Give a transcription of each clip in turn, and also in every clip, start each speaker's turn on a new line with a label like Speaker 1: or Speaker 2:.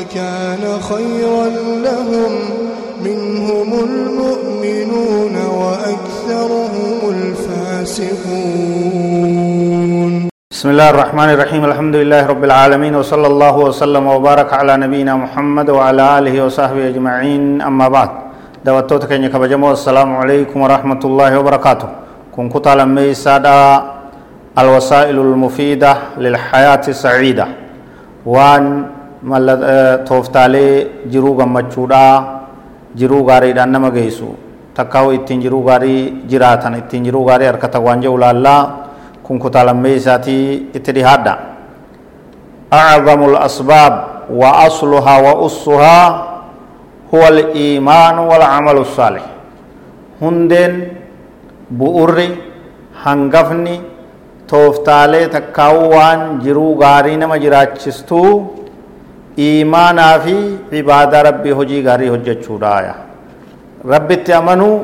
Speaker 1: لكان خيرا لهم منهم المؤمنون وأكثرهم الفاسقون.
Speaker 2: بسم الله الرحمن الرحيم. الحمد لله رب العالمين وصلى الله وسلم وبارك على نبينا محمد وعلى آله وصحبه أجمعين. أما بعد دواتوت كن كبجمو السلام عليكم ورحمة الله وبركاته كن كتا لمي سادا الوسائل المفيدة للحياة السعيدة وان Eh, tooftaalee jiruu gammachuudhaa jiruu gaariidhaan nama geessu. Takkaa'u ittiin jiruu gaarii jiraatan ittiin jiruu gaarii harka tawaan jedhu laallaa kun kutaalammee isaatii itti dhihaadha. Acdamu lasbaab wa asluhaa wa ussuhaa huwa aliimaanu walcamalu saalix hundeen bu'urri hangafni tooftaalee takkaa'u waan jiruu gaarii nama jiraachistuu iimaanaa fi ibaadaa rabbii hojii gaarii hojjechuudha rabbitti amanuu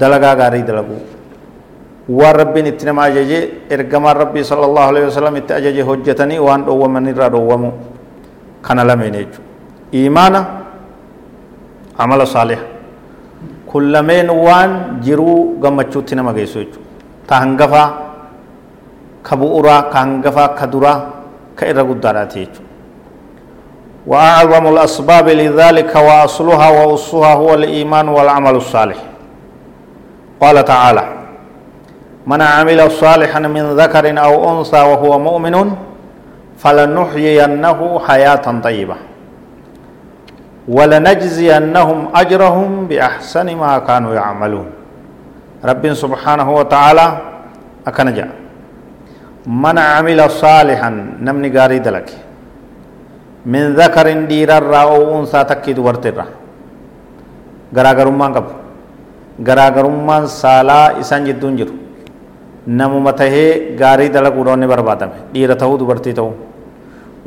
Speaker 2: dalagaa gaarii dalaguu waan rabbiin itti nama ajaje ergamaan rabbii sala allahu alaihi wasallam itti ajaje hojjetanii waan dhowwaman irraa dhowwamu kana lameen jechuudha iimaana amala saaliha kun lameen waan jiruu gammachuutti nama geessu jechuudha ta hangafaa ka bu'uraa ka hangafaa ka duraa ka irra guddaadhaati jechuudha وأعظم الأسباب لذلك وأصلها وأصها هو الإيمان والعمل الصالح. قال تعالى من عمل صالحا من ذكر أو أنثى وهو مؤمن فلنحيينه حياة طيبة ولنجزينهم أجرهم بأحسن ما كانوا يعملون. رب سبحانه وتعالى أكنجا من عمل صالحا نمني قاري دلك. Min zakarin dhiirarraa oo unsaa takkii dubartirra garaagarummaan qabu garaagarummaan saalaa isaan jidduun jiru namuma tahee gaarii dalaguudha inni barbaadame dhiira ta'uu dubartii ta'uu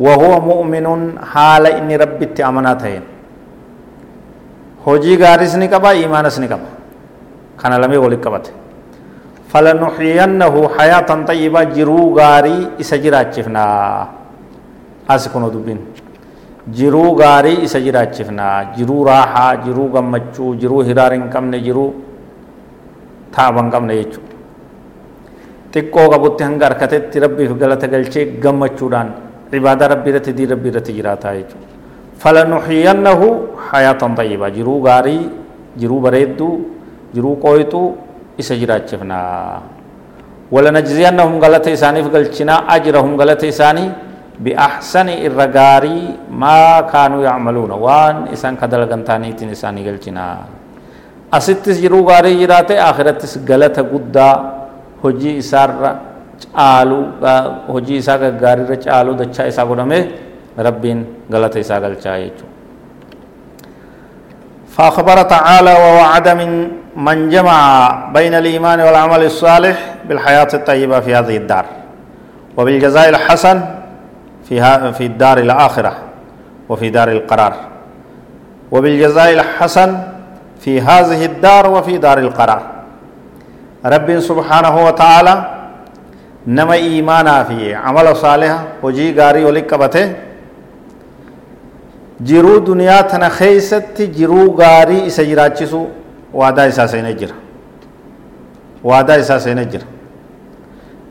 Speaker 2: wahuwa mu'minuun haala inni rabbitti amanaa ta'een hojii gaariis ni qaba iimaanas ni qaba kana lamee walitti qabate falanuxyiyannahu hayaatan xayyibaa jiruu gaarii isa jiraachifnaa asi kunoo dubbiin jiruu gaarii isa jiraachifna jiruu raaxaa jiruu gammachuu jiruu hiraar hin qabne jiruu taaba hin qabne jechuudha xiqqoo qabutti hanga harkatetti rabbiif galata galchee gammachuudhaan cibaadaa rabbii irratti dii rabbii irratti jiraataa jechuudha falanuxyiyannahu hayaatan tayyibaa jiruu gaarii jiruu bareedduu jiruu qooyxuu isa jiraachifna walanajziyannahum galata isaaniif galchinaa ajrahum galata isaanii بأحسن الرغاري ما كانوا يعملون. وان إسان كدل غنتانيتين إساني غلچنا أستس جرو غاري جراته آخرتس غلط قدا هجي إسار چالو هجي إسا غاري را چالو دچا إسا قدمه ربين غلط إسا غلچا يچو فأخبر تعالى ووعد من من جمع بين الإيمان والعمل الصالح بالحياة الطيبة في هذه الدار. وبالجزاء الحسن في في الدار الآخرة وفي دار القرار. وبالجزاء الحسن في هذه الدار وفي دار القرار. رب سبحانه وتعالى نما إيمانا في عمل صالح وجي غاري ولكبته jiruu duniyaa tana keeysatti jiruu gaarii isa jiraachisu waadaa isaa seenee jira waadaa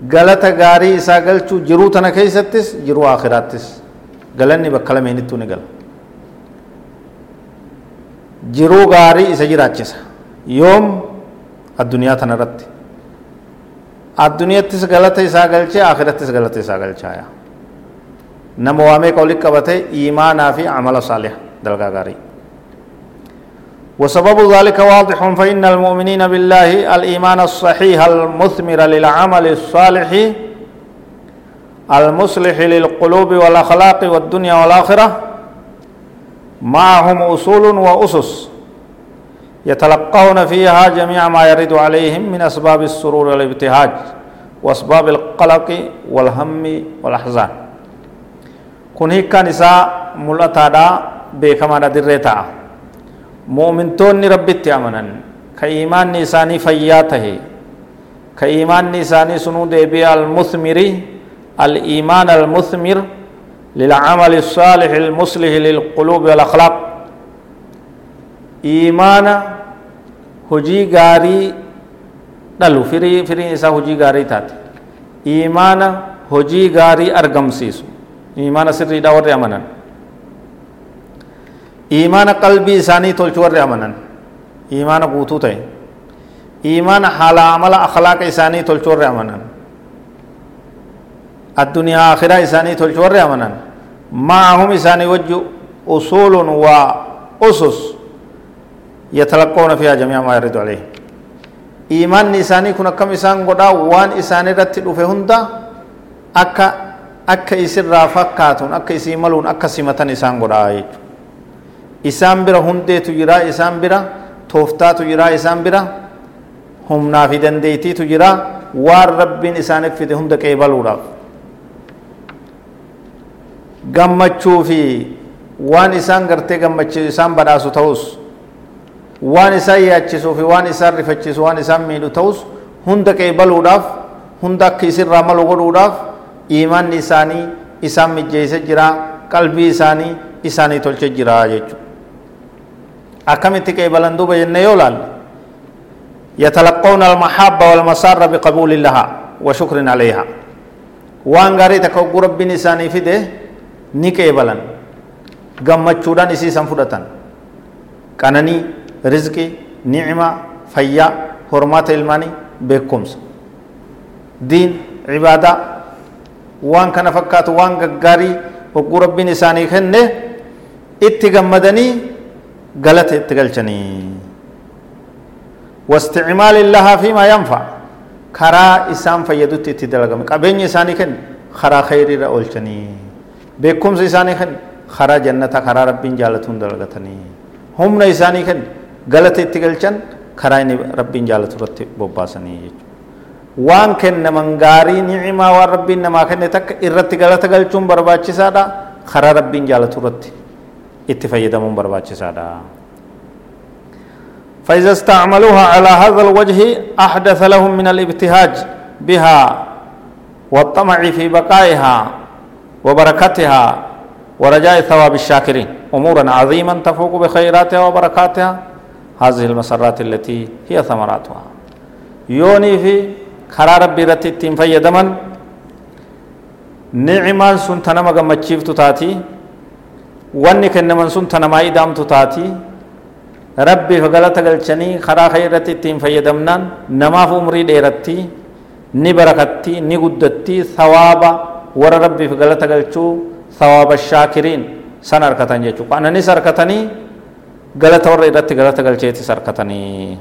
Speaker 2: galata gaarii isaa galchuu jiruu tana keeysattis jiruu akhiraattis galanni bakka lameenittuu ni gala jiruu gaarii isa jiraachisa yoom addunyaa tana irratti adduniyattis galata isaa galchee akhirattis galata isaa galchaaya nama waa meeqa walitti qabate iimaanaa fi amala saaliha dalgaa gaarii وسبب ذلك واضح فإن المؤمنين بالله الإيمان الصحيح المثمر للعمل الصالح المصلح للقلوب والأخلاق والدنيا والآخرة معهم أصول وأسس يتلقون فيها جميع ما يرد عليهم من أسباب السرور والابتهاج وأسباب القلق والهم والأحزان. كن هيك نساء ملتا بكما دريتا مؤمنتون ربي تأمنا كإيمان نساني فياته كإيمان نساني سنو ديبي المثمر الإيمان المثمر للعمل الصالح المصلح للقلوب والأخلاق. إيمان هجي غاري دلو فري فري إسا هجي غاري تات إيمان هجي غاري أرغم سيسو. إيمان سري داور أمنا إيمان قلبي إساني تلچور أمنا إيمان قوتو تي إيمان حال عمل أخلاق إساني تلچور أمنا الدنيا آخرة إساني تلچور أمنا معهم إساني وجه أصول وأسس يتلقون فيها جميع ما يرد عليه. إيمان إساني كنا كم إسان قدا وان إساني رتي دفه هندا. أكا أكا إسر فكاتون أكا إسي ملون أكا سمتن إسان قدا إسان برا هندي تجرا إسان برا توفتا تجرا إسان برا هم نافدن ديتي تجرا وار ربين إسانك في هند كيبال وداف gammachuu fi waan isaan gartee gammachiisu isaan badhaasu ta'us waan isaan yaachisuu fi waan isaan rifachiisu waan isaan miidhu ta'us hunda qeebaluudhaaf hunda akka isirraa malu godhuudhaaf iimaanni isaanii isaan mijjeesse jira qalbii isaanii isaanii tolche jira jechuudha duuba jennee yoo laalle يتلقون المحبة والمسار بقبول لها وشكر عليها وان غاري تكو ربي نساني فيده gammachuudhaan isii san fudhatan qananii rizqii nicma fayyaa hormaata ilmaanii beekumsa diin cibaadaa waan kana fakkaatu waan gaggaarii hogguu rabbiin isaanii kenne itti gammadanii galata itti galchanii واستعمال لها فيما ينفع كرا إسام فيدت اتدلغم قبين إساني كن خرا خير رأولشني jannata karaa rabbiin jaalatuun dalagatanii humna isaanii kan galata itti galchan karaa inni rabbiin jaalatu irratti bobbaasanii jechuudha. waan kennaman gaarii ni'imaa waan rabbiin namaa kenne takka irratti galata galchuun barbaachisaadha karaa rabbiin jaalatu irratti itti fayyadamuun barbaachisaadha. فإذا استعملوها على هذا الوجه أحدث لهم من الابتهاج بها والطمع في بقائها وبركتها ورجاء ثواب الشاكرين. أمورا عظيما تفوق بخيراتها وبركاتها. هذه المسرات التي هي ثمراتها. يوني في خرا ربي رتي تيم فيدمن نعمان سن تنما غمچيف تاتي واني كنمن سن تنما ايدام تاتي ربي فغلط غلچني خرا خيرتي تيم فيدمنان نماف عمري ديرتي ني بركتي ني غدتي ثوابا warra rabbiif galata galchuu sawaaba shaakiriin san harkatan jechuudha qananis harkatanii galata warra irratti galata galcheetis harkatanii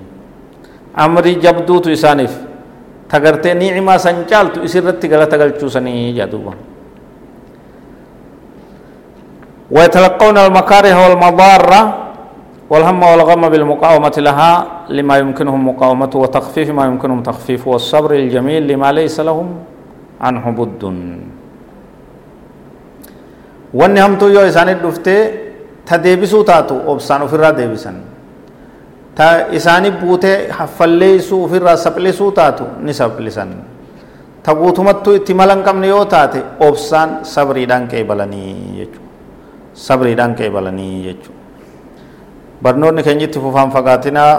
Speaker 2: amrii jabduutu isaaniif tagartee ni'imaa san caaltu isirratti galata galchuusanii jedhuuba ويتلقون المكاره والمضارة والهم والغم بالمقاومة لها لما يمكنهم مقاومة وتخفيف ما يمكنهم تخفيف والصبر الجميل لما ليس لهم عنه بد. ونهم تويو إساني الدفتة تديبسو تاتو أبسانو فرا ديبسن. تا إساني بوتة حفليسو فرا سبليسو تاتو نسبليسن تبوتمتو اتمالن كم نيو تاتي أبسان صبري دان كي بلني يجو sabriidhaan qeebalanii jechuudha barnoonni keenyitti fufaan fagaatinaa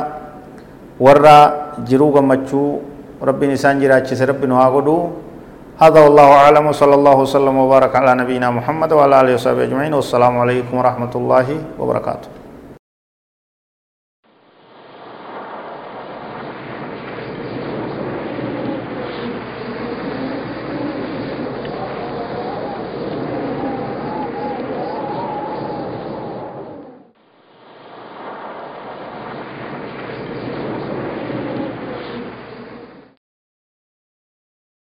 Speaker 2: warra jiruu gammachuu jiraachise rabbi nu haa godhuu هذا والله أعلم وصلى الله وسلم وبارك على نبينا محمد وعلى آله وصحبه أجمعين والسلام عليكم ورحمة الله وبركاته